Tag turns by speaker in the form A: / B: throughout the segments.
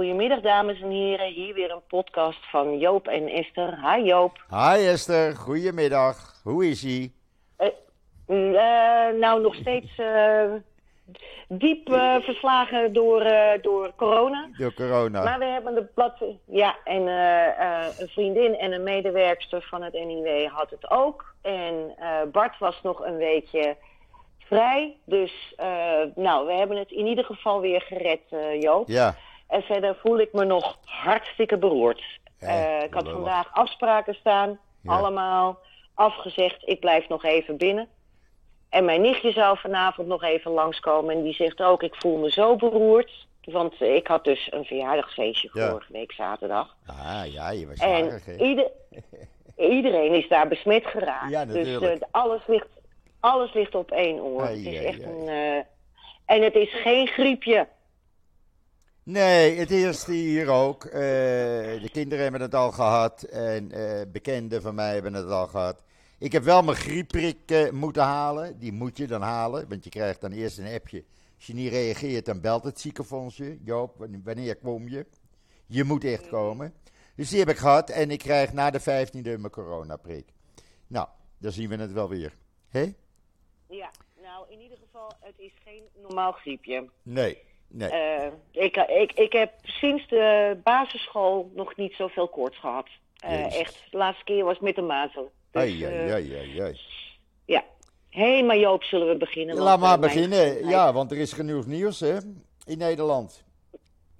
A: Goedemiddag, dames en heren. Hier weer een podcast van Joop en Esther. Hi Joop.
B: Hi Esther, goedemiddag. Hoe is ie?
A: Uh, nou, nog steeds uh, diep verslagen door, door corona.
B: Door corona.
A: Maar we hebben de plat... Ja, en een vriendin en een medewerkster van het NIW had het ook. En Bart was nog een weekje vrij. Dus, nou, we hebben het in ieder geval weer gered, Joop.
B: Ja.
A: En verder voel ik me nog hartstikke beroerd. ik had vandaag afspraken staan, ja. allemaal afgezegd. Ik blijf nog even binnen. En mijn nichtje zou vanavond nog even langskomen. En die zegt ook, ik voel me zo beroerd. Want ik had dus een verjaardagsfeestje vorige week zaterdag.
B: Ah ja, je was
A: en
B: jarig,
A: ieder, iedereen is daar besmet geraakt.
B: Ja,
A: dus
B: natuurlijk.
A: uh, alles, ligt, alles ligt op één oor.
B: Ai,
A: het is
B: ai,
A: echt
B: ai.
A: een... uh, en het is geen griepje.
B: Nee, het eerste hier ook. Uh, de kinderen hebben het al gehad. En uh, bekenden van mij hebben het al gehad. Ik heb wel mijn griepprik uh, moeten halen. Die moet je dan halen, want je krijgt dan eerst een appje. Als je niet reageert, dan belt het ziekenfondsje. Joop, wanneer kom je? Je moet echt komen. Dus die heb ik gehad en ik krijg na de 15e mijn coronaprik. Nou, dan zien we het wel weer. Hé?
A: Ja, nou in ieder geval, het is geen normaal griepje.
B: Nee, nee.
A: Uh, ik, ik, ik heb sinds de basisschool nog niet zoveel koorts gehad. Uh, echt, de laatste keer was met de mazelen. Dus,
B: ai, ai, ai, ai, ai.
A: Ja. Hé, hey, maar Joop, zullen we beginnen?
B: Laat maar beginnen. Ja, want er is genoeg nieuws hè, in Nederland.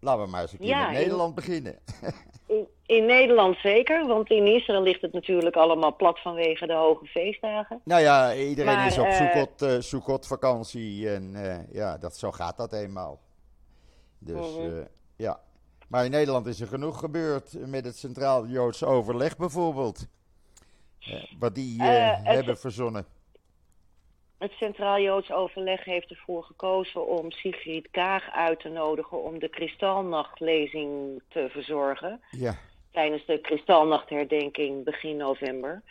B: Laten we maar eens een keer
A: ja,
B: met Nederland in, beginnen.
A: in, in, Nederland zeker, want in Israël ligt het natuurlijk allemaal plat vanwege de hoge feestdagen.
B: Nou ja, iedereen
A: maar,
B: is op
A: uh,
B: uh, Soekot vakantie en ja, dat, zo gaat dat eenmaal. Dus uh -huh. ja. Maar in Nederland is er genoeg gebeurd met het Centraal Joods Overleg bijvoorbeeld. Uh, wat die hebben verzonnen.
A: Het Centraal Joods Overleg heeft ervoor gekozen om Sigrid Kaag uit te nodigen om de Kristalnachtlezing te verzorgen.
B: Ja.
A: Tijdens de Kristalnachtherdenking begin november.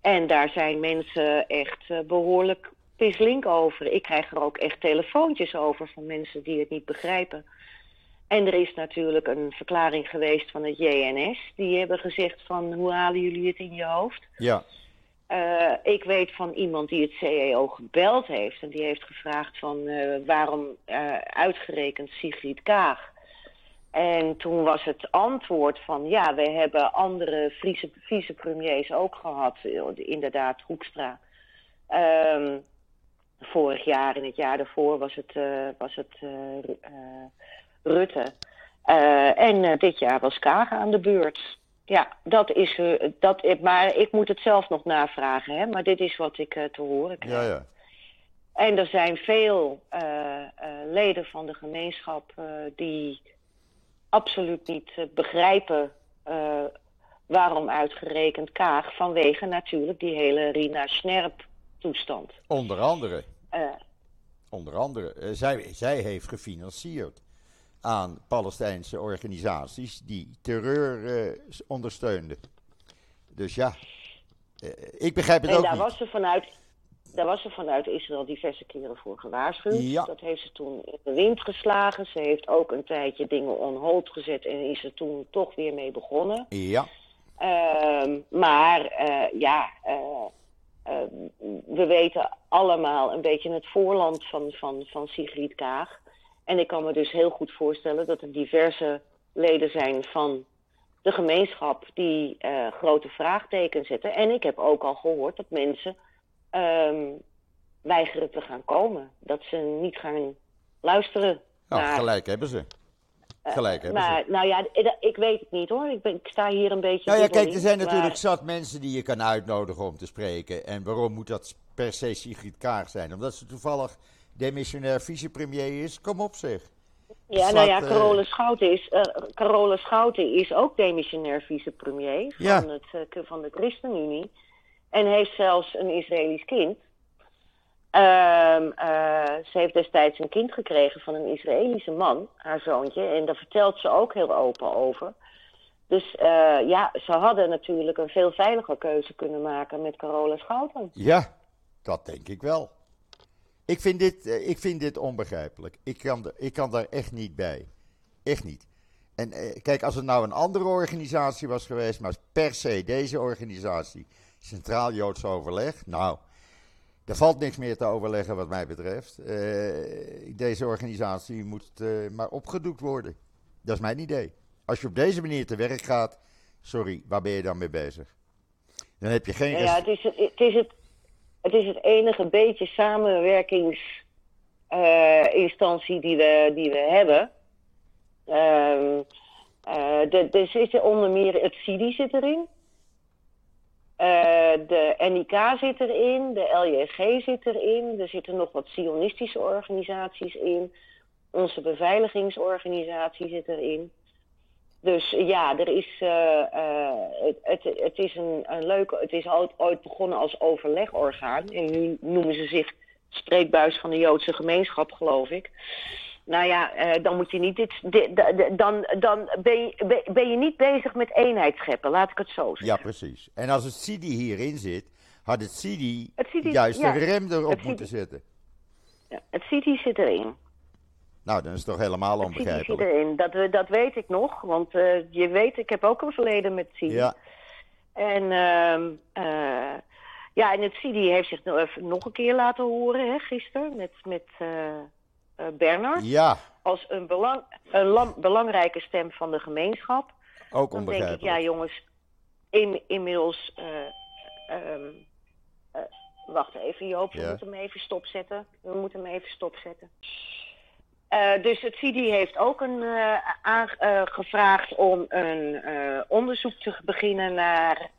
A: En daar zijn mensen echt behoorlijk pislink over. Ik krijg er ook echt telefoontjes over van mensen die het niet begrijpen. En er is natuurlijk een verklaring geweest van het JNS. Die hebben gezegd van, hoe halen jullie het in je hoofd?
B: Ja.
A: Uh, ik weet van iemand die het CEO gebeld heeft. En die heeft gevraagd van, uh, waarom uh, uitgerekend Sigrid Kaag? En toen was het antwoord van, ja, we hebben andere vice, vicepremiers ook gehad. Inderdaad, Hoekstra. Um, vorig jaar en het jaar daarvoor was het, was het Rutte. Uh, en uh, dit jaar was Kagen aan de beurt. Ja, dat is. Dat, maar ik moet het zelf nog navragen, hè? Maar dit is wat ik te horen krijg.
B: Ja, ja.
A: En er zijn veel leden van de gemeenschap die absoluut niet begrijpen waarom uitgerekend Kaag. Vanwege natuurlijk die hele Rina Snerp toestand.
B: Onder andere. Onder andere. zij, zij heeft gefinancierd aan Palestijnse organisaties die terreur uh, ondersteunden. Dus ja, ik begrijp het
A: en
B: ook
A: daar
B: niet.
A: Was ze vanuit, daar was ze vanuit Israël diverse keren voor gewaarschuwd.
B: Ja.
A: Dat heeft ze toen in de wind geslagen. Ze heeft ook een tijdje dingen on hold gezet en is er toen toch weer mee begonnen.
B: Ja.
A: Uh, maar ja, we weten allemaal een beetje het voorland van, van, van Sigrid Kaag. En ik kan me dus heel goed voorstellen dat er diverse leden zijn van de gemeenschap die uh, grote vraagtekens zetten. En ik heb ook al gehoord dat mensen um, weigeren te gaan komen. Dat ze niet gaan luisteren.
B: Nou,
A: naar,
B: gelijk hebben ze. Gelijk hebben
A: maar. Nou ja, ik weet het niet hoor. Ik, ben, ik sta hier een beetje.
B: Nou ja, kijk, er zijn
A: maar...
B: natuurlijk zat mensen die je kan uitnodigen om te spreken. En waarom moet dat per se Sigrid Kaag zijn? Omdat ze toevallig demissionair vicepremier is? Kom op zeg.
A: Ja,
B: Zat,
A: nou ja,
B: uh,
A: Carole Schouten is, uh, Carole Schouten is ook demissionair vicepremier van,
B: Ja.
A: het, van de ChristenUnie. En heeft zelfs een Israëlisch kind. Ehm, eh, ze heeft destijds een kind gekregen van een Israëlische man, haar zoontje. En daar vertelt ze ook heel open over. Dus eh, ja, ze hadden natuurlijk een veel veiliger keuze kunnen maken met Carola Schouten.
B: Ja, dat denk ik wel. Ik vind dit, eh, ik vind dit onbegrijpelijk. Ik kan, er, ik kan daar echt niet bij. Echt niet. En kijk, als het nou een andere organisatie was geweest, maar per se deze organisatie, Centraal Joods Overleg, nou, er valt niks meer te overleggen wat mij betreft. deze organisatie moet maar opgedoekt worden. Dat is mijn idee. Als je op deze manier te werk gaat, sorry, waar ben je dan mee bezig? Dan heb je geen.
A: Ja, het, is het, het, is het, het is het enige beetje samenwerkingsinstantie uh, die, we, die we hebben. Uh, er zit onder meer het CIDI zit erin. Uh, de NIK zit erin, de LJG zit erin, er zitten nog wat sionistische organisaties in. Onze beveiligingsorganisatie zit erin. Dus ja, er is, uh, uh, het, het, het, is een, een leuke. Het is ooit begonnen als overlegorgaan. En nu noemen ze zich spreekbuis van de Joodse gemeenschap, geloof ik. Nou ja, uh, dan moet je niet dit. dit dan dan ben, je, ben je niet bezig met eenheid scheppen, laat ik het zo zeggen.
B: Ja, precies. En als het CIDI hierin zit, had het CIDI, het CIDI juist ja, de rem erop moeten zetten.
A: Ja, het CIDI zit erin.
B: Nou, dan is het toch helemaal onbegrijpelijk. Erin.
A: Dat, dat weet ik nog, want uh, je weet, ik heb ook een verleden met CIDI. Ja. En, uh, uh, ja, en het CIDI heeft zich nog een keer laten horen, hè, gisteren, met, met uh, Bernard.
B: Ja.
A: Als een, belang, een lam, belangrijke stem van de gemeenschap.
B: Ook onbegrijpelijk. Dan denk ik,
A: ja jongens, in, inmiddels... Um, wacht even Joop, we moeten hem even stopzetten. We moeten hem even stopzetten. Uh, dus het CIDI heeft ook een, uh, aangevraagd uh, om een onderzoek te beginnen naar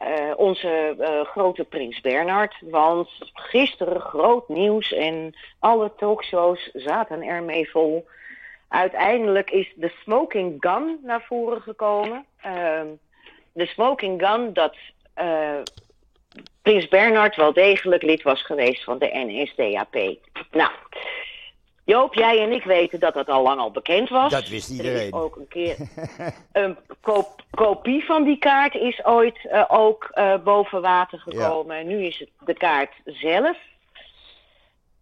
A: ehm, onze grote prins Bernard. Want gisteren groot nieuws en alle talkshows zaten ermee vol. Uiteindelijk is de smoking gun naar voren gekomen. Ehm, de smoking gun dat prins Bernard wel degelijk lid was geweest van de NSDAP. Nou... Joop, jij en ik weten dat dat al lang al bekend was.
B: Dat wist iedereen. Er
A: is ook een keer een kopie van die kaart is ooit uh, ook uh, boven water gekomen. Ja. Nu is het de kaart zelf.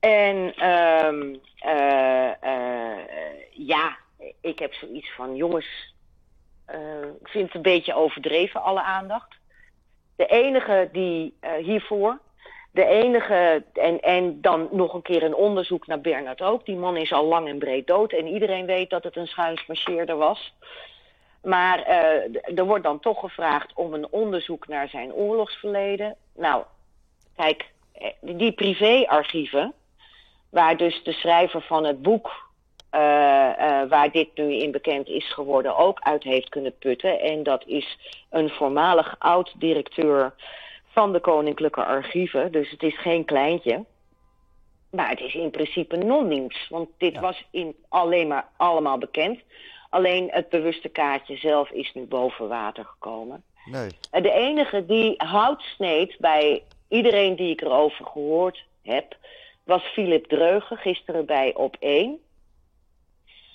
A: En um, uh, ja, ik heb zoiets van, jongens, ik vind het een beetje overdreven, alle aandacht. De enige die hiervoor de enige, en, en dan nog een keer een onderzoek naar Bernard ook. Die man is al lang en breed dood en iedereen weet dat het een schuinsmarcheerder was. Maar uh, er wordt dan toch gevraagd om een onderzoek naar zijn oorlogsverleden. Nou, kijk, eh, die privéarchieven, waar dus de schrijver van het boek, uh, waar dit nu in bekend is geworden, ook uit heeft kunnen putten. En dat is een voormalig oud-directeur van de Koninklijke Archieven. Dus het is geen kleintje. Maar het is in principe non-nieuws. Want dit ja. was in alleen maar allemaal bekend. Alleen het bewuste kaartje zelf is nu boven water gekomen.
B: Nee.
A: De enige die hout sneed bij iedereen die ik erover gehoord heb, was Philip Dreugen, gisteren bij Op 1.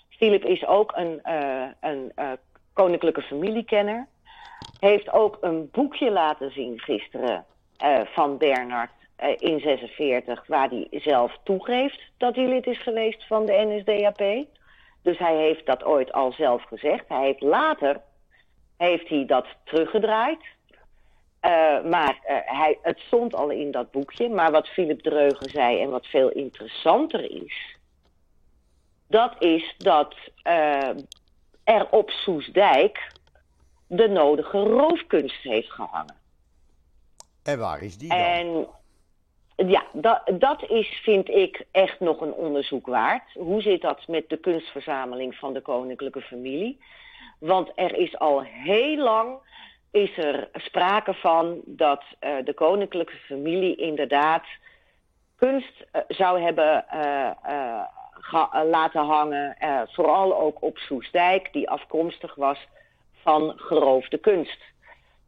A: Philip is ook een, uh, een uh, koninklijke familiekenner heeft ook een boekje laten zien gisteren uh, van Bernard uh, in 46, waar hij zelf toegeeft dat hij lid is geweest van de NSDAP. Dus hij heeft dat ooit al zelf gezegd. Hij heeft later heeft hij dat teruggedraaid. Uh, maar hij, het stond al in dat boekje. Maar wat Philip Dreugen zei en wat veel interessanter is, dat is dat er op Soesdijk de nodige roofkunst heeft gehangen.
B: En waar is die dan?
A: En ja, dat, dat is, vind ik, echt nog een onderzoek waard. Hoe zit dat met de kunstverzameling van de koninklijke familie? Want er is al heel lang is er sprake van dat uh, de koninklijke familie inderdaad kunst uh, zou hebben uh, laten hangen. vooral ook op Soestdijk, die afkomstig was van geroofde kunst.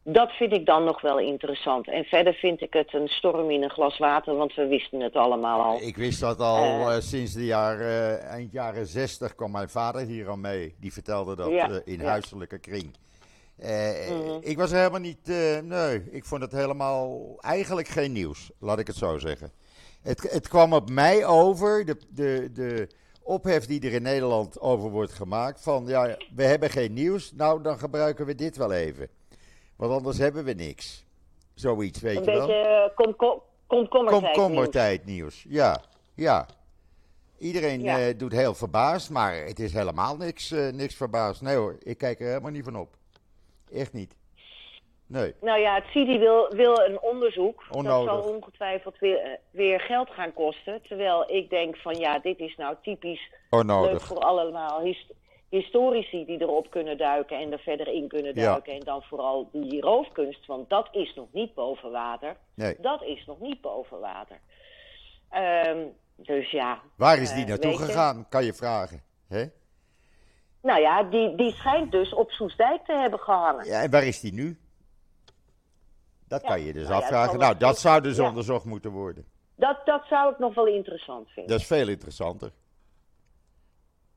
A: Dat vind ik dan nog wel interessant. En verder vind ik het een storm in een glas water, want we wisten het allemaal al.
B: Ik wist dat al uh, sinds de jaren, uh, eind jaren zestig kwam mijn vader hier al mee. Die vertelde dat ja, uh, in ja. huiselijke kring. Mm -hmm. Ik was helemaal niet, nee, ik vond het helemaal eigenlijk geen nieuws, laat ik het zo zeggen. Het, het kwam op mij over, de, de, de ophef die er in Nederland over wordt gemaakt. Van ja, we hebben geen nieuws. Nou, dan gebruiken we dit wel even. Want anders hebben we niks. Zoiets, weet
A: Een
B: je wel.
A: beetje eh, kom, kom, komkommertijd
B: Komkommertijd nieuws. Ja, ja. Iedereen
A: Ja.
B: eh, doet heel verbaasd, maar het is helemaal niks, eh, niks verbaasd. Nee hoor, ik kijk er helemaal niet van op. Echt niet. Nee.
A: Nou ja, het CIDI wil, wil een onderzoek.
B: Onnodig.
A: Dat zal ongetwijfeld weer, eh, weer geld gaan kosten. Terwijl ik denk van ja, dit is nou typisch leuk voor allemaal his- historici die erop kunnen duiken en er verder in kunnen
B: Ja.
A: duiken. En dan vooral die roofkunst, want dat is nog niet boven water.
B: Nee.
A: Dat is nog niet boven water. Ehm, dus ja.
B: Waar is die
A: eh,
B: naartoe
A: je.
B: gegaan, kan je vragen. Hè?
A: Nou ja, die, die schijnt dus op Soesdijk te hebben gehangen.
B: Ja, en waar is die nu? Dat kan je dus
A: nou
B: afvragen. nou, dat zou dus onderzocht moeten worden.
A: Dat, dat zou ik nog wel interessant vinden.
B: Dat is veel interessanter.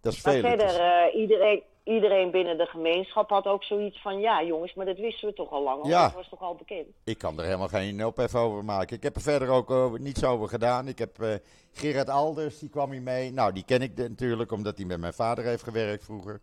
B: Dat is
A: Maar
B: veel
A: verder,
B: interessanter.
A: eh, iedereen, iedereen binnen de gemeenschap had ook zoiets van... Ja jongens, maar dat wisten we toch al lang.
B: Ja.
A: Dat was toch al bekend.
B: Ik kan er helemaal geen ophef over maken. Ik heb er verder ook over, niets over gedaan. Ik heb eh, Gerard Alders, die kwam hier mee. Nou, die ken ik de- natuurlijk, omdat hij met mijn vader heeft gewerkt vroeger.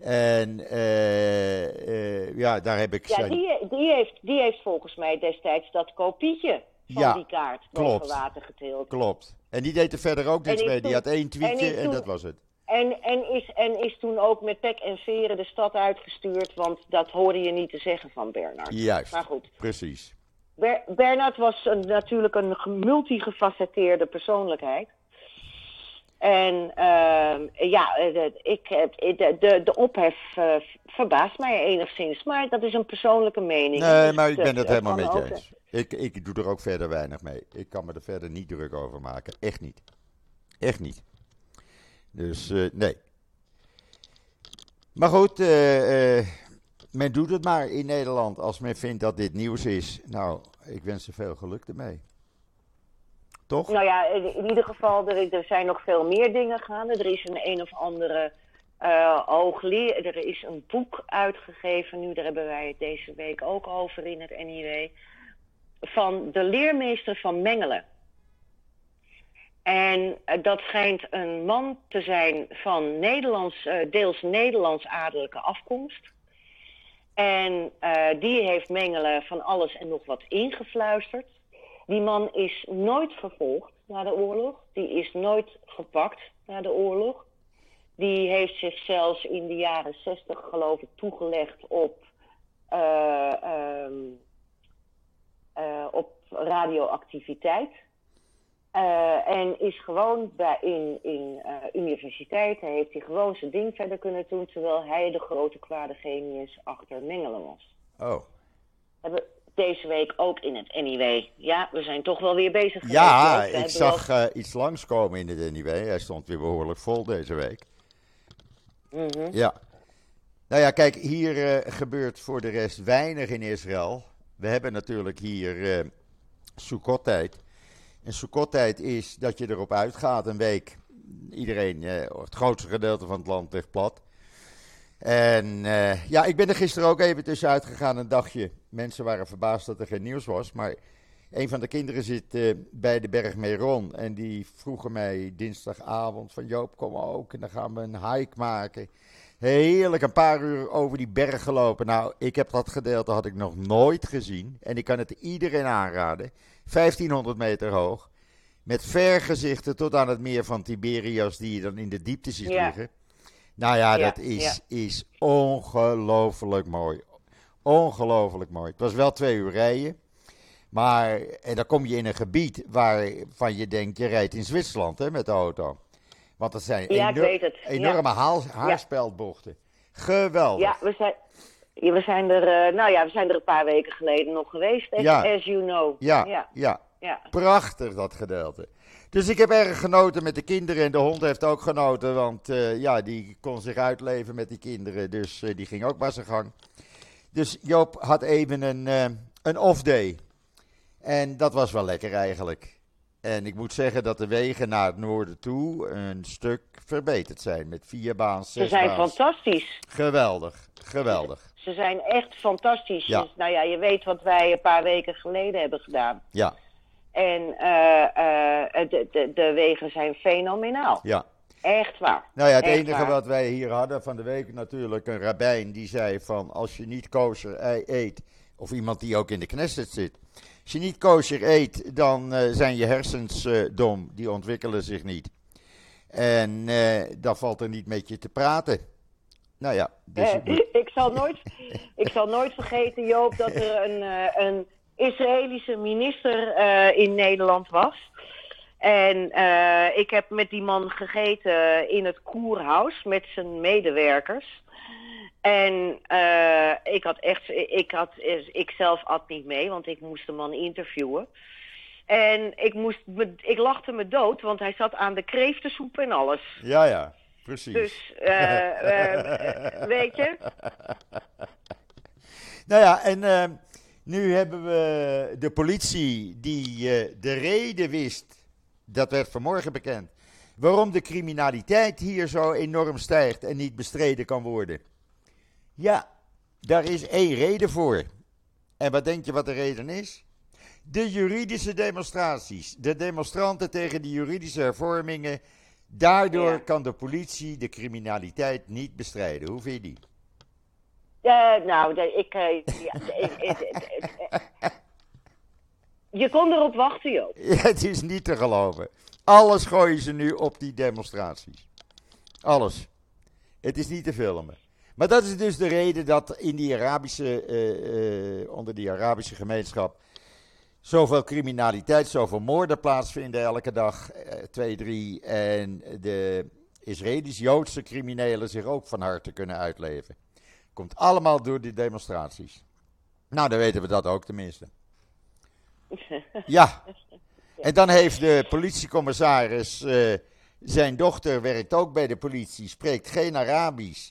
B: En eh, eh, ja, daar heb ik
A: Ja,
B: zijn...
A: die, die, heeft, die heeft volgens mij destijds dat kopietje van
B: Ja,
A: die kaart
B: klopt.
A: water getild.
B: Klopt. En die deed er verder ook
A: is
B: mee. Die had één tweetje
A: en is
B: en,
A: toen-
B: dat was het.
A: En, en, is, en is toen ook met pek en veren de stad uitgestuurd, want dat hoorde je niet te zeggen van Bernard.
B: Juist,
A: Maar goed,
B: precies.
A: Ber- Bernard was een, natuurlijk een ge- multigefacetteerde persoonlijkheid. En ehm, ja, eh, de, ik, eh, de, de, de ophef eh, verbaast mij enigszins. Maar dat is een persoonlijke mening.
B: Nee,
A: Dus
B: maar ik ben het
A: dat
B: helemaal met je eens. Ik, ik doe er ook verder weinig mee. Ik kan me er verder niet druk over maken. Echt niet. Echt niet. Dus nee. Maar goed, men doet het maar in Nederland als men vindt dat dit nieuws is. Nou, ik wens ze veel geluk ermee.
A: Nou ja, in, ieder geval, er, er zijn nog veel meer dingen gaande. Er is een een of andere hoogleraar. Er is een boek uitgegeven nu, daar hebben wij het deze week ook over in het NIW. Van de leermeester van Mengelen. En eh, dat schijnt een man te zijn van Nederlands, eh, deels Nederlands-adellijke afkomst. En die heeft Mengelen van alles en nog wat ingefluisterd. Die man is nooit vervolgd na de oorlog. Die is nooit gepakt na de oorlog. Die heeft zich zelfs in de jaren zestig, geloof ik, toegelegd op, eh, ehm, eh, op radioactiviteit. Eh, en is gewoon bij, in, in universiteiten heeft hij gewoon zijn ding verder kunnen doen, terwijl hij de grote kwade genius achter Mengelen was.
B: Oh.
A: Hebben deze week ook in het NIW. Ja, we zijn toch wel weer bezig geweest.
B: Ja, ik
A: hebben
B: zag eh, iets langskomen in het NIW. Hij stond weer behoorlijk vol deze week.
A: Mhm.
B: Ja. Nou ja, kijk, hier eh, gebeurt voor de rest weinig in Israël. We hebben natuurlijk hier eh Sukkot-tijd. En Sukkot-tijd is dat je erop uitgaat een week. Iedereen, het grootste gedeelte van het land ligt plat. En eh, ja, ik ben er gisteren ook even tussenuit gegaan, een dagje. Mensen waren verbaasd dat er geen nieuws was. Maar een van de kinderen zit eh, bij de berg Meron. En die vroegen mij dinsdagavond van Joop, kom ook. En dan gaan we een hike maken. Heerlijk, een paar uur over die berg gelopen. Nou, ik heb dat gedeelte had ik nog nooit gezien. En ik kan het iedereen aanraden. 1500 meter hoog. Met vergezichten tot aan het meer van Tiberias, die je dan in de diepte ziet
A: Ja.
B: liggen. Nou ja,
A: Ja,
B: dat is, is ongelooflijk mooi. Ongelooflijk mooi. Het was wel twee uur rijden. Maar en dan kom je in een gebied waarvan je denkt, je rijdt in Zwitserland hè, met de auto. Want dat zijn
A: Ja,
B: enorme haal- haarspeldbochten. Geweldig.
A: Ja, we zijn, ja, we zijn er, eh, nou ja, we zijn er een paar weken geleden nog geweest, as,
B: Ja.
A: as you know.
B: Ja,
A: ja.
B: ja. Prachtig dat gedeelte. Dus ik heb erg genoten met de kinderen en de hond heeft ook genoten, want eh, ja, die kon zich uitleven met die kinderen, dus eh, die ging ook maar zijn gang. Dus Joop had even een, eh, een off day. En dat was wel lekker eigenlijk. En ik moet zeggen dat de wegen naar het noorden toe een stuk verbeterd zijn. Met vier baans,
A: Ze zijn
B: baans.
A: fantastisch.
B: Geweldig, geweldig.
A: Ze zijn echt fantastisch.
B: Ja.
A: Dus, nou ja, je weet wat wij een paar weken geleden hebben gedaan.
B: Ja,
A: En eh, eh, de, de, de wegen zijn fenomenaal.
B: ja.
A: Echt waar.
B: Nou ja, het
A: Echt
B: enige
A: waar.
B: wat wij hier hadden van de week natuurlijk, een rabbijn die zei van als je niet kosher ei- eet, of iemand die ook in de Knesset zit, als je niet kosher eet, dan eh, zijn je hersens dom, die ontwikkelen zich niet. En eh, dan valt er niet met je te praten. Nou ja, dus
A: ik, zal nooit, ik zal nooit vergeten, Joop, dat er een, een Israëlische minister eh, in Nederland was. En eh, ik heb met die man gegeten in het Koerhuis met zijn medewerkers. En eh, ik had echt, ik, had, ik zelf at niet mee, want ik moest de man interviewen. En ik, moest, me, ik lachte me dood, want hij zat aan de kreeftensoep en alles.
B: ja, ja, precies.
A: Dus, weet je,
B: Nou ja, en nu hebben we de politie die eh, de reden wist, dat werd vanmorgen bekend, waarom de criminaliteit hier zo enorm stijgt en niet bestreden kan worden. Ja, daar is één reden voor. En wat denk je wat de reden is? De juridische demonstraties. De demonstranten tegen de juridische hervormingen. Daardoor
A: Ja.
B: kan de politie de criminaliteit niet bestrijden. Hoe vind je die?
A: Nou, ik, Je kon erop wachten.
B: Ja, het is niet te geloven. Alles gooien ze nu op die demonstraties. Alles. Het is niet te filmen. Maar dat is dus de reden dat in die Arabische, eh, eh, onder die Arabische gemeenschap zoveel criminaliteit, zoveel moorden plaatsvinden elke dag, eh, twee, drie. En de Israëlisch-Joodse criminelen zich ook van harte kunnen uitleven. Komt allemaal door die demonstraties. Nou, dan weten we dat ook tenminste. Ja. En dan heeft de politiecommissaris, eh, zijn dochter werkt ook bij de politie, spreekt geen Arabisch.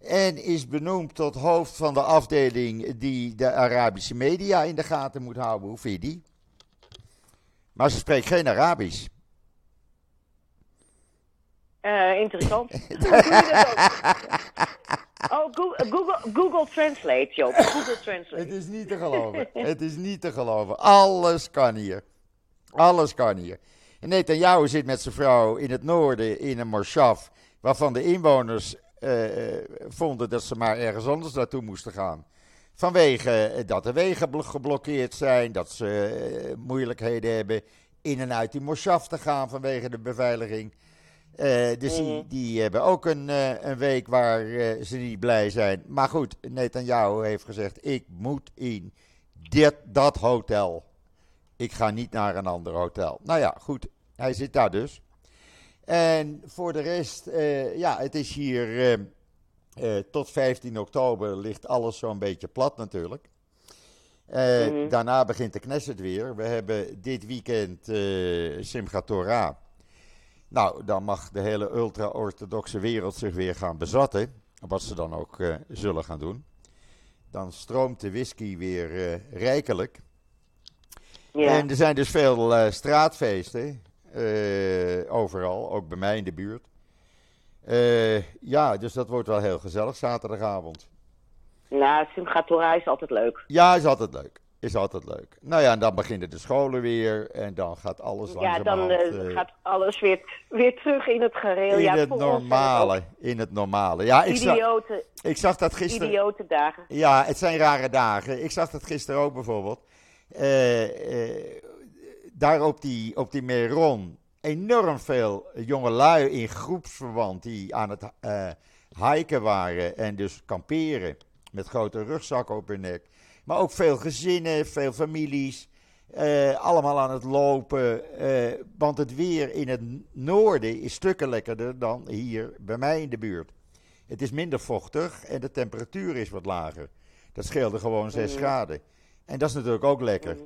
B: En is benoemd tot hoofd van de afdeling die de Arabische media in de gaten moet houden. Hoe vind je die? Maar ze spreekt geen Arabisch.
A: Eh, interessant. Oh, Google, Google, Google Translate, Joop. Google
B: Het
A: Translate.
B: is niet te geloven. Het is niet te geloven. Alles kan hier. Alles kan hier. En Netanyahu zit met zijn vrouw in het noorden in een morshav, waarvan de inwoners eh, eh, vonden dat ze maar ergens anders naartoe moesten gaan. Vanwege eh, dat de wegen blo- geblokkeerd zijn, dat ze eh, moeilijkheden hebben in en uit die morshav te gaan vanwege de beveiliging. Eh, dus die,
A: Mhm.
B: die hebben ook een, eh, een week waar eh, ze niet blij zijn. Maar goed, Netanyahu heeft gezegd: ik moet in dit, dat hotel. Ik ga niet naar een ander hotel. Nou ja, goed, hij zit daar dus. En voor de rest, ja, het is hier tot 15 oktober ligt alles zo'n beetje plat natuurlijk.
A: Mhm.
B: Daarna begint de Knesset weer. We hebben dit weekend Simchat Torah. Nou, dan mag de hele ultra-orthodoxe wereld zich weer gaan bezatten. Wat ze dan ook eh, zullen gaan doen. Dan stroomt de whisky weer eh, rijkelijk.
A: Ja.
B: En er zijn dus veel eh, straatfeesten. overal, ook bij mij in de buurt. Ja, dus dat wordt wel heel gezellig zaterdagavond.
A: Nou, Simchat Torah is altijd leuk.
B: Ja, is altijd leuk. Is altijd leuk. Nou ja, en dan beginnen de scholen weer. En dan gaat alles
A: Ja, dan eh,
B: eh,
A: gaat alles weer, weer terug in het gereel.
B: in
A: ja,
B: het normale. In het normale. Ja, ik zag,
A: Idiote,
B: ik zag dat gisteren...
A: idiote dagen.
B: Ja, het zijn rare dagen. Ik zag dat gisteren ook bijvoorbeeld. Eh, daar op die, op die Meron enorm veel jongelui in groepsverband die aan het hiken waren en dus kamperen met grote rugzakken op hun nek. Maar ook veel gezinnen, veel families, eh, allemaal aan het lopen. eh, want het weer in het noorden is stukken lekkerder dan hier bij mij in de buurt. Het is minder vochtig en de temperatuur is wat lager. Dat scheelde gewoon 6
A: Mhm.
B: graden. En dat is natuurlijk ook lekker.
A: Mhm.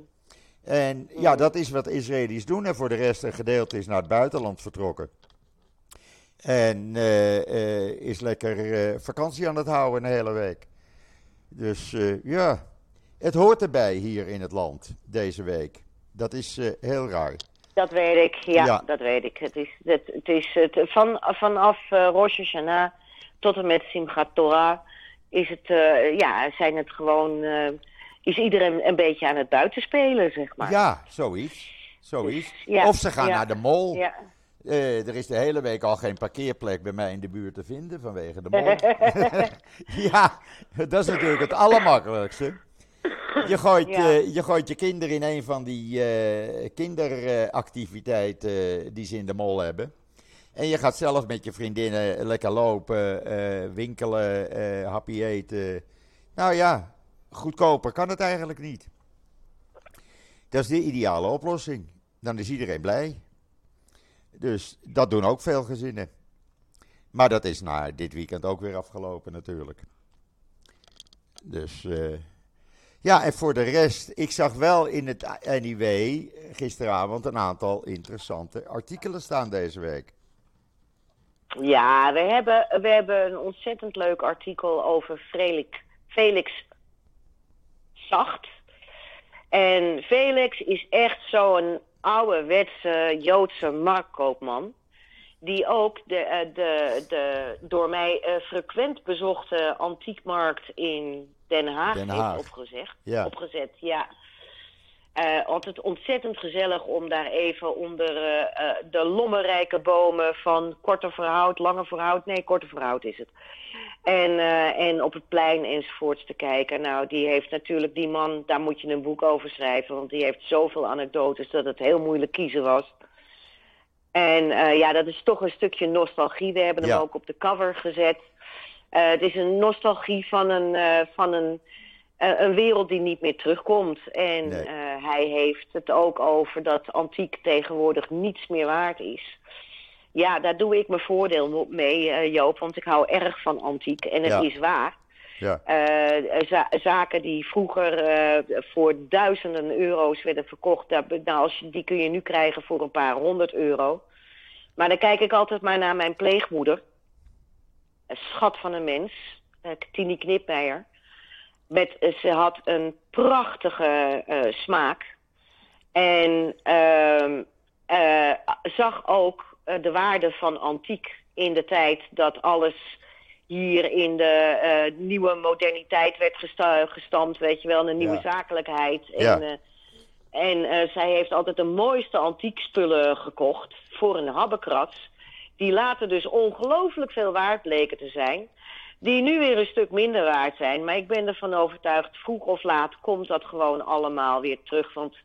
B: En ja, dat is wat de Israëli's doen. En voor de rest een gedeelte is naar het buitenland vertrokken. En eh, is lekker vakantie aan het houden een hele week. Dus ja, het hoort erbij hier in het land deze week. Dat is eh, heel raar.
A: Dat weet ik, ja,
B: Ja.
A: dat weet ik. Het is, het, het is het, van, vanaf eh Rosh Hashanah tot en met Simchat Torah is het, eh, ja, zijn het gewoon, is iedereen een beetje aan het buitenspelen, zeg maar.
B: Ja, zoiets. zoiets.
A: ja,
B: of ze gaan
A: ja,
B: naar de mol.
A: Ja,
B: er is de hele week al geen parkeerplek bij mij in de buurt te vinden vanwege de mol. ja, dat is natuurlijk het allermakkelijkste. Je gooit,
A: Ja.
B: eh, je gooit je kinderen in een van die eh, kinderactiviteiten die ze in de mol hebben. En je gaat zelf met je vriendinnen lekker lopen, eh, winkelen, eh happy eten. Nou ja, goedkoper kan het eigenlijk niet. Dat is de ideale oplossing. Dan is iedereen blij. Dus dat doen ook veel gezinnen. Maar dat is na dit weekend ook weer afgelopen natuurlijk. Dus eh, ja, en voor de rest, ik zag wel in het NIW gisteravond een aantal interessante artikelen staan deze week.
A: Ja, we hebben, we hebben een ontzettend leuk artikel over Felix, Felix Zacht. En Felix is echt zo'n ouderwetse Joodse marktkoopman. Die ook de, eh, de, de door mij eh, frequent bezochte antiekmarkt in Den Haag,
B: Den Haag.
A: heeft opgezegd,
B: Ja.
A: opgezet. Ja. Eh, altijd ontzettend gezellig om daar even onder eh, eh, de lommerrijke bomen van korte verhoud, lange verhoud, nee, korte verhoud is het. En, en op het plein enzovoorts te kijken. Nou, die heeft natuurlijk, die man, daar moet je een boek over schrijven, want die heeft zoveel anekdotes dat het heel moeilijk kiezen was. En ja, dat is toch een stukje nostalgie. We hebben hem ook op de cover gezet. Eh, het is een nostalgie van een, eh, van een, eh, een wereld die niet meer terugkomt. En
B: Nee.
A: hij heeft het ook over dat antiek tegenwoordig niets meer waard is. Ja, daar doe ik mijn voordeel mee, Joop, want ik hou erg van antiek. En het
B: Ja.
A: is waar.
B: Ja,
A: za- zaken die vroeger voor duizenden euro's werden verkocht, daar, nou, als je, die kun je nu krijgen voor een paar honderd euro. Maar dan kijk ik altijd maar naar mijn pleegmoeder. Schat van een mens, eh, Tini Knipmeijer. Met, eh, ze had een prachtige eh, smaak. En ehm, eh, zag ook de waarde van antiek in de tijd dat alles hier in de nieuwe moderniteit werd gesta- gestampt, weet je wel, een nieuwe
B: Ja.
A: zakelijkheid. En, en zij heeft altijd de mooiste antiekspullen gekocht voor een habbekrats. Die later dus ongelooflijk veel waard bleken te zijn. Die nu weer een stuk minder waard zijn. Maar ik ben ervan overtuigd, vroeg of laat komt dat gewoon allemaal weer terug. Want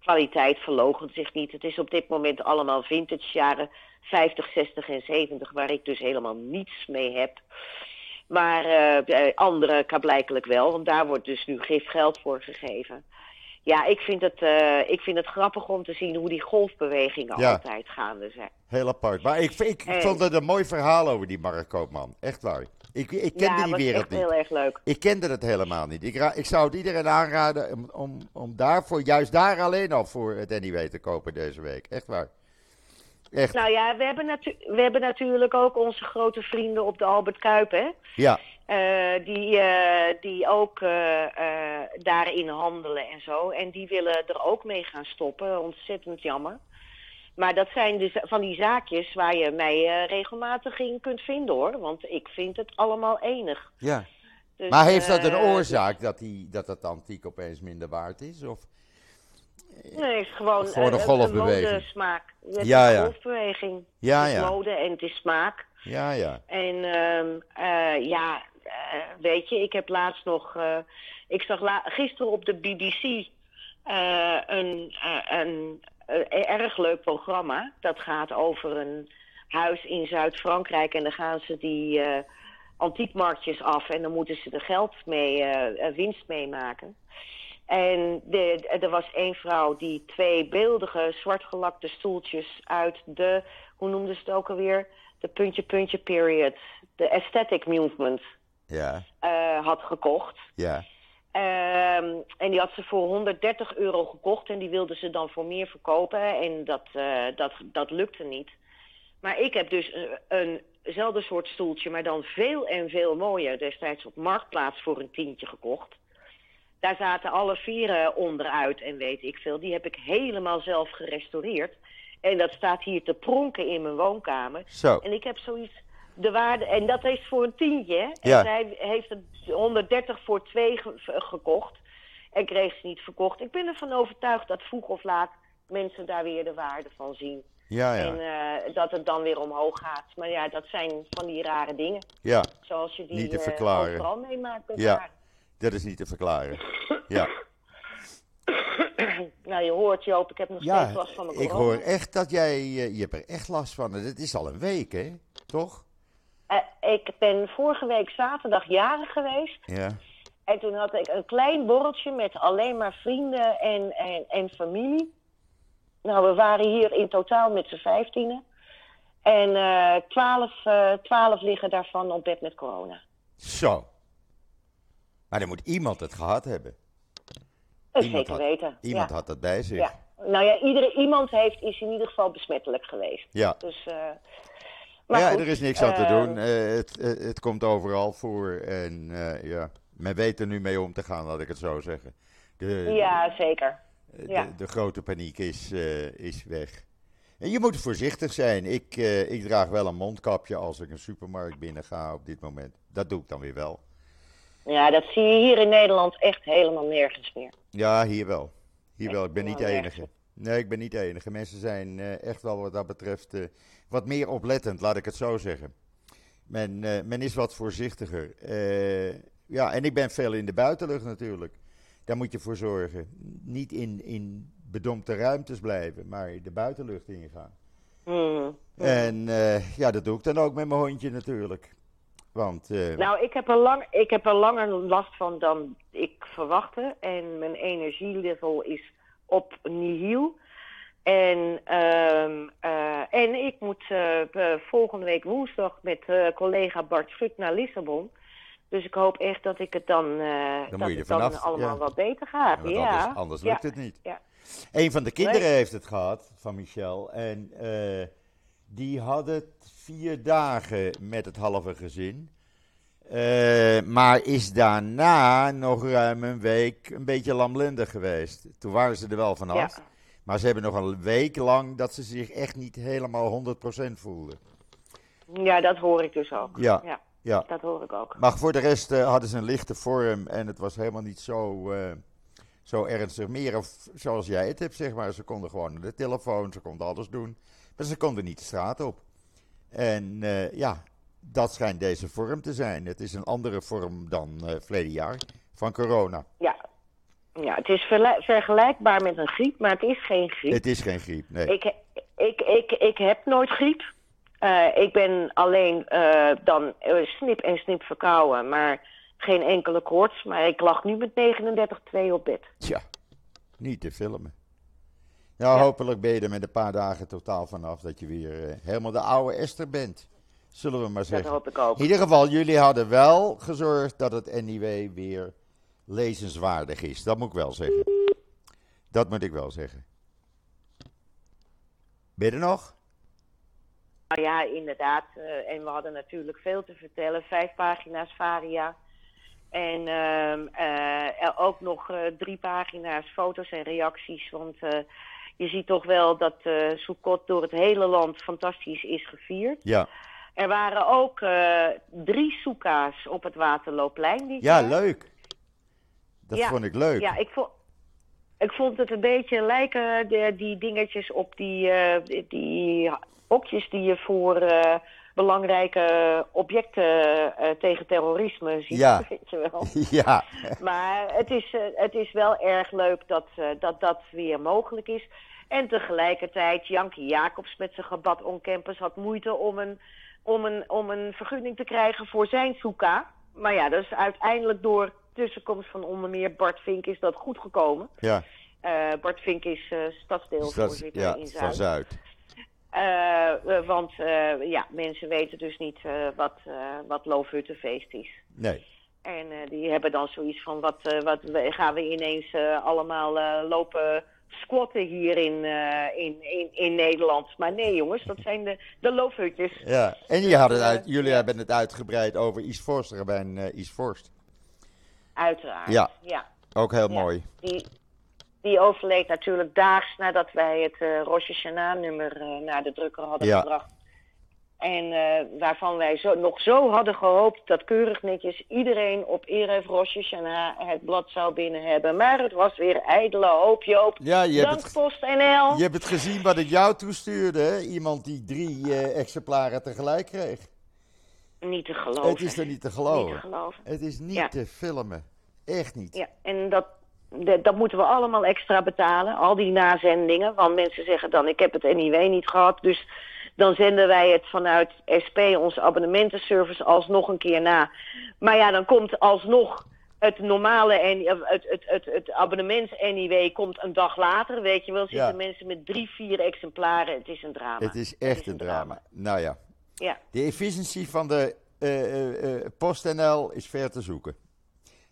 A: kwaliteit verloochent zich niet. Het is op dit moment allemaal vintage jaren 50, 60 en 70, waar ik dus helemaal niets mee heb. Maar eh, eh, anderen kan blijkelijk wel, want daar wordt dus nu gif geld voor gegeven. Ja, ik vind, het, eh, ik vind het grappig om te zien hoe die golfbewegingen
B: Ja.
A: altijd gaande zijn.
B: heel apart. Maar ik, ik
A: En-
B: vond het een mooi verhaal over die Mark Koopman. Echt waar. Ik, ik kende
A: ja,
B: die wereld
A: echt
B: niet.
A: heel erg leuk.
B: Ik kende het helemaal niet. Ik, ik zou het iedereen aanraden om, om, om daarvoor, juist daar alleen al voor het NIW te kopen deze week. Echt waar. Echt.
A: Nou ja, we hebben, we hebben natuurlijk ook onze grote vrienden op de Albert Kuip, hè?
B: Ja,
A: Eh, die, eh, die ook eh, daarin handelen en zo. En die willen er ook mee gaan stoppen. Ontzettend jammer. Maar dat zijn dus van die zaakjes waar je mij regelmatig in kunt vinden hoor. Want ik vind het allemaal enig.
B: ja.
A: Dus,
B: Maar heeft dat een oorzaak dat, die, dat het antiek opeens minder waard is? Of?
A: Nee, het is gewoon,
B: Gewoon een golfbeweging.
A: modesmaak. Het is
B: Ja,
A: een
B: ja.
A: golfbeweging.
B: Ja,
A: het is
B: ja.
A: mode en het is smaak.
B: Ja, ja.
A: En ehm, eh, ja, weet je, ik heb laatst nog. eh, ik zag la- gisteren op de BBC eh, een, eh, een eh, erg leuk programma. Dat gaat over een huis in Zuid-Frankrijk. En dan gaan ze die eh, antiekmarktjes af. En dan moeten ze er geld mee, eh, eh, winst mee maken. En er was één vrouw die twee beeldige zwartgelakte stoeltjes uit de, hoe noemden ze het ook alweer? De puntje-puntje period, de aesthetic movement,
B: Ja,
A: eh, had gekocht.
B: ja.
A: Ehm, en die had ze voor 130 euro gekocht en die wilde ze dan voor meer verkopen. En dat, eh, dat, dat lukte niet. Maar ik heb dus een, eenzelfde soort stoeltje, maar dan veel en veel mooier. Destijds op Marktplaats voor een tientje gekocht. Daar zaten alle vieren onderuit en weet ik veel. Die heb ik helemaal zelf gerestaureerd. En dat staat hier te pronken in mijn woonkamer.
B: Zo.
A: En ik heb zoiets, de waarde, en dat is voor een tientje.
B: Ja.
A: En zij heeft het 130 voor twee ge- gekocht. En kreeg ze niet verkocht. Ik ben ervan overtuigd dat vroeg of laat mensen daar weer de waarde van zien.
B: Ja, ja.
A: En eh, dat het dan weer omhoog gaat. Maar ja, dat zijn van die rare dingen.
B: Ja,
A: Zoals je die
B: Niet te
A: eh,
B: verklaren.
A: overal meemaakt bij
B: Ja. dat is niet te verklaren. Ja,
A: Nou, je hoort Joop, ik heb nog
B: ja
A: steeds last van mijn
B: ik
A: corona.
B: hoor echt dat jij, eh, je hebt er echt last van. Het is al een week, hè? Toch?
A: Eh, ik ben vorige week zaterdag jarig geweest.
B: Ja.
A: En toen had ik een klein borreltje met alleen maar vrienden en, en, en familie. Nou, we waren hier in totaal met z'n vijftienen. En eh, twaalf, eh, twaalf liggen daarvan op bed met corona.
B: Zo. Maar dan moet iemand het gehad hebben. Iemand
A: zeker
B: had-
A: weten.
B: Iemand
A: ja.
B: had dat bij zich.
A: Ja. Nou ja, iedere, iemand heeft, is in ieder geval besmettelijk geweest.
B: Ja.
A: Dus,
B: Maar ja,
A: goed,
B: er is niks aan te
A: eh,
B: doen. Eh, het, het, het komt overal voor. En eh, ja, men weet er nu mee om te gaan, laat ik het zo zeggen. De,
A: Ja, zeker.
B: de,
A: ja.
B: de grote paniek is, eh, is weg. En je moet voorzichtig zijn. Ik, eh, ik draag wel een mondkapje als ik een supermarkt binnen ga op dit moment. Dat doe ik dan weer wel.
A: Ja, dat zie je hier in Nederland echt helemaal nergens meer.
B: Ja, hier wel. Hier wel. Ik ben niet de enige. Nee, ik ben niet de enige. Mensen zijn eh, echt wel wat dat betreft eh, wat meer oplettend, laat ik het zo zeggen. Men, eh, men is wat voorzichtiger. Ja, en ik ben veel in de buitenlucht natuurlijk. Daar moet je voor zorgen. Niet in, in bedompte ruimtes blijven, maar de buitenlucht ingaan.
A: Hmm.
B: En ja, dat doe ik dan ook met mijn hondje natuurlijk. Want
A: Nou, ik heb, er lang, ik heb er langer last van dan ik verwachtte. En mijn energielevel is op nihil. En, ehm, eh, en ik moet eh, eh, volgende week woensdag met collega Bart Schut naar Lissabon. Dus ik hoop echt dat ik het dan,
B: moet
A: dat het dan allemaal
B: ja.
A: wat beter gaat.
B: want
A: Ja,
B: anders, anders lukt het niet.
A: Ja.
B: Een van de kinderen
A: Nee.
B: heeft het gehad, van Michel. En die had het vier dagen met het halve gezin. Eh, maar is daarna nog ruim een week een beetje lamlendig geweest. Toen waren ze er wel vanaf.
A: Ja.
B: Maar ze hebben nog een week lang dat ze zich echt niet helemaal 100% voelden.
A: ja, dat hoor ik dus ook.
B: Ja.
A: ja
B: Ja.
A: dat hoor ik ook.
B: Maar voor de rest eh, hadden ze een lichte vorm en het was helemaal niet zo, eh, zo ernstig meer. Of zoals jij het hebt, zeg maar. Ze konden gewoon naar de telefoon, ze konden alles doen. Maar ze konden niet de straat op. En ja, dat schijnt deze vorm te zijn. Het is een andere vorm dan eh verleden jaar van corona.
A: Ja, ja het is vergelijkbaar met een griep, maar het is geen griep.
B: Het is geen griep, nee.
A: Ik, ik, ik, ik heb nooit griep. Eh, ik ben alleen eh, dan snip en snip verkouden, maar geen enkele koorts. Maar ik lag nu met 39,2 op bed.
B: Tja, niet te filmen. Nou,
A: Ja.
B: hopelijk ben je er met een paar dagen totaal vanaf dat je weer helemaal de oude Esther bent. Zullen we maar
A: Dat
B: zeggen.
A: hoop ik ook.
B: In ieder geval, jullie hadden wel gezorgd dat het NIW weer lezenswaardig is. Dat moet ik wel zeggen. Dat moet ik wel zeggen. Ben je er nog?
A: Nou ja, inderdaad. eh, en we hadden natuurlijk veel te vertellen. Vijf pagina's Varia. En ehm, eh, ook nog eh, drie pagina's foto's en reacties. Want je ziet toch wel dat eh Soekot door het hele land fantastisch is gevierd.
B: Ja.
A: Er waren ook eh, drie soeka's op het Waterloopplein. dit
B: Ja,
A: jaar.
B: leuk. Dat
A: Ja,
B: vond ik leuk.
A: Ja, ik vond, ik vond het een beetje lijken, de, die dingetjes op die, eh, die- die hokjes die je voor eh, belangrijke objecten tegen terrorisme ziet.
B: Ja.
A: Weet je wel.
B: ja.
A: Maar het is, het is wel erg leuk dat, dat dat weer mogelijk is. En tegelijkertijd, Jankie Jacobs met zijn gebad on campus had moeite om een, om, een, om een vergunning te krijgen voor zijn soeka. Maar ja, dat is uiteindelijk door tussenkomst van onder meer Bart Vink is dat goed gekomen.
B: ja.
A: Eh, Bart Vink is eh stadsdeelvoorzitter
B: ja,
A: in
B: van
A: Zuid.
B: Zuid.
A: Eh, want ja, mensen weten dus niet wat, wat Loofhuttenfeest is.
B: Nee.
A: En die hebben dan zoiets van, wat, wat gaan we ineens allemaal lopen squatten hier in, eh, in, in, in Nederland. Maar nee jongens, dat zijn de, de loofhutjes.
B: Ja. En je had het
A: Eh,
B: uit, jullie hebben het uitgebreid over East Forst, Rabijn eh East Forst.
A: Uiteraard.
B: Ja.
A: ja.
B: Ook heel
A: Ja.
B: mooi.
A: Die, die overleed natuurlijk daags nadat wij het eh Rosh Hashanah nummer eh, naar de drukker hadden
B: Ja.
A: gebracht. En eh, waarvan wij zo, nog zo hadden gehoopt dat keurig netjes iedereen op Erev Rosh Hashanah het blad zou binnen hebben. Maar het was weer ijdele hoop, Joop.
B: Ja, je hebt,
A: Dank
B: het,
A: PostNL.
B: je hebt het gezien wat ik jou toestuurde. hè? Iemand die drie eh, exemplaren tegelijk kreeg.
A: Niet te geloven.
B: Het is er niet te
A: Niet te
B: geloven.
A: geloven.
B: Het is niet
A: Ja.
B: te filmen. Echt niet.
A: Ja, en dat, dat moeten we allemaal extra betalen. Al die nazendingen. Want mensen zeggen dan, ik heb het NIW niet gehad. Dus dan zenden wij het vanuit SP, onze abonnementenservice, alsnog een keer na. Maar ja, dan komt alsnog het normale en het, het, het, het abonnements-NIW komt een dag later. Weet je wel, zitten
B: Ja.
A: mensen met drie, vier exemplaren. Het is een drama.
B: Het is echt
A: is
B: een
A: een
B: drama. Nou ja.
A: Ja.
B: De efficiëntie van de eh, eh, PostNL is ver te zoeken.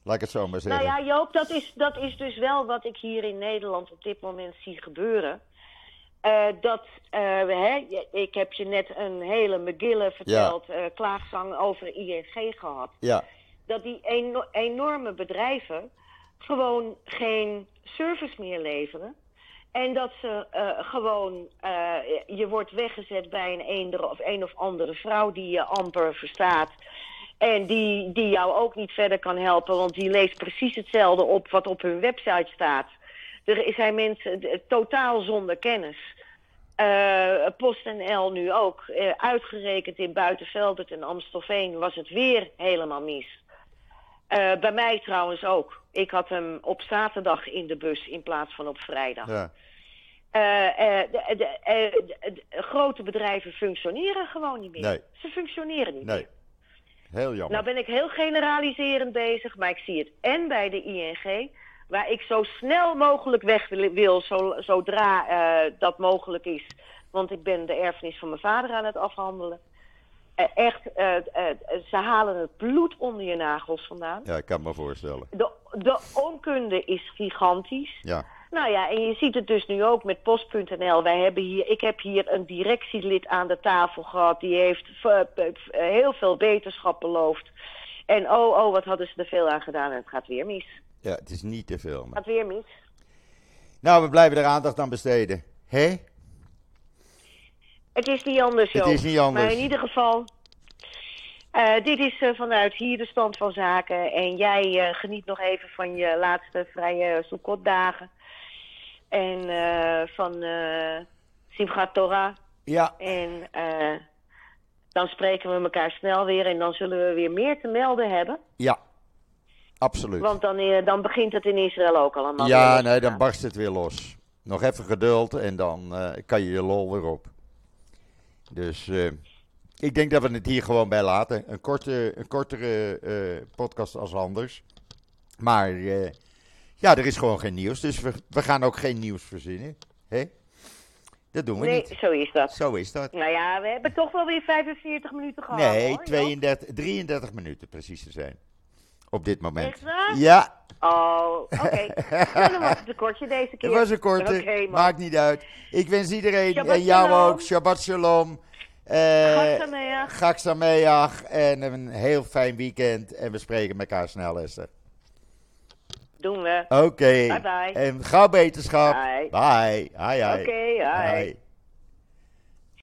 B: Laat ik het zo maar zeggen.
A: Nou ja, Joop, dat is, dat is dus wel wat ik hier in Nederland op dit moment zie gebeuren. Eh, dat, eh, hè, ik heb je net een hele McGille verteld, eh, klaagzang over ING gehad.
B: ja.
A: Dat die eno- enorme bedrijven gewoon geen service meer leveren. En dat ze gewoon, je wordt weggezet bij een eender of een of andere vrouw die je amper verstaat. En die, die jou ook niet verder kan helpen, want die leest precies hetzelfde op wat op hun website staat. Er zijn mensen eh, totaal zonder kennis. Eh PostNL nu ook. Eh, uitgerekend in Buitenveldert en Amstelveen was het weer helemaal mis. Bij mij trouwens ook. Ik had hem op zaterdag in de bus in plaats van op vrijdag.
B: ja.
A: De, de, de- de grote bedrijven functioneren gewoon niet meer.
B: Nee.
A: Ze functioneren niet
B: Nee.
A: meer.
B: Heel jammer.
A: Nou ben ik heel generaliserend bezig, maar ik zie het en bij de ING, waar ik zo snel mogelijk weg wil, wil zo, zodra eh, dat mogelijk is. Want ik ben de erfenis van mijn vader aan het afhandelen. Eh, echt, eh, ze halen het bloed onder je nagels vandaan.
B: Ja, ik kan me voorstellen.
A: De, de onkunde is gigantisch.
B: Ja.
A: Nou ja, en je ziet het dus nu ook met post.nl. Wij hebben hier, ik heb hier een directielid aan de tafel gehad. Die heeft heel veel beterschap beloofd. En oh, oh, wat hadden ze er veel aan gedaan. En het gaat weer mis.
B: Ja, het is niet te.
A: Het gaat weer mis.
B: Nou, we blijven er aandacht aan besteden. Hé?
A: Het is niet anders,
B: Het
A: Joop.
B: is niet anders.
A: Maar in ieder geval... eh, dit is eh, vanuit hier de stand van zaken. En jij eh, geniet nog even van je laatste vrije Sukkot-dagen. En van Simchat Torah.
B: Ja.
A: En dan spreken we elkaar snel weer en dan zullen we weer meer te melden hebben.
B: Ja. Absoluut.
A: Want dan, eh, dan begint het in Israël ook allemaal.
B: Ja, nee, dan barst het weer los. Nog even geduld en dan eh, kan je je lol weer op. Dus eh, ik denk dat we het hier gewoon bij laten. Een, korte, een kortere podcast als anders. Maar ja, er is gewoon geen nieuws. Dus we, we gaan ook geen nieuws verzinnen. Hè? Dat doen we
A: Nee,
B: niet.
A: zo is dat.
B: Zo is dat.
A: Nou ja, we hebben toch wel weer 45 minuten gehad.
B: Nee,
A: hoor, Joop.
B: 32, 33 minuten precies te zijn. Op dit moment.
A: Echt waar?
B: Ja,
A: Oh, oké. Nou, dan was het een kortje deze keer.
B: Het was een korte, maakt niet uit. Ik wens iedereen
A: Shabbat
B: en jou
A: shalom.
B: ook Shabbat Shalom. Eh
A: Chag Sameach.
B: Chag Sameach en een heel fijn weekend. En we spreken elkaar snel, Esther.
A: Doen we.
B: Oké.
A: Bye bye.
B: En gauw beterschap.
A: Bye.
B: Bye. Hi.
A: Oké, hi.
B: Hi.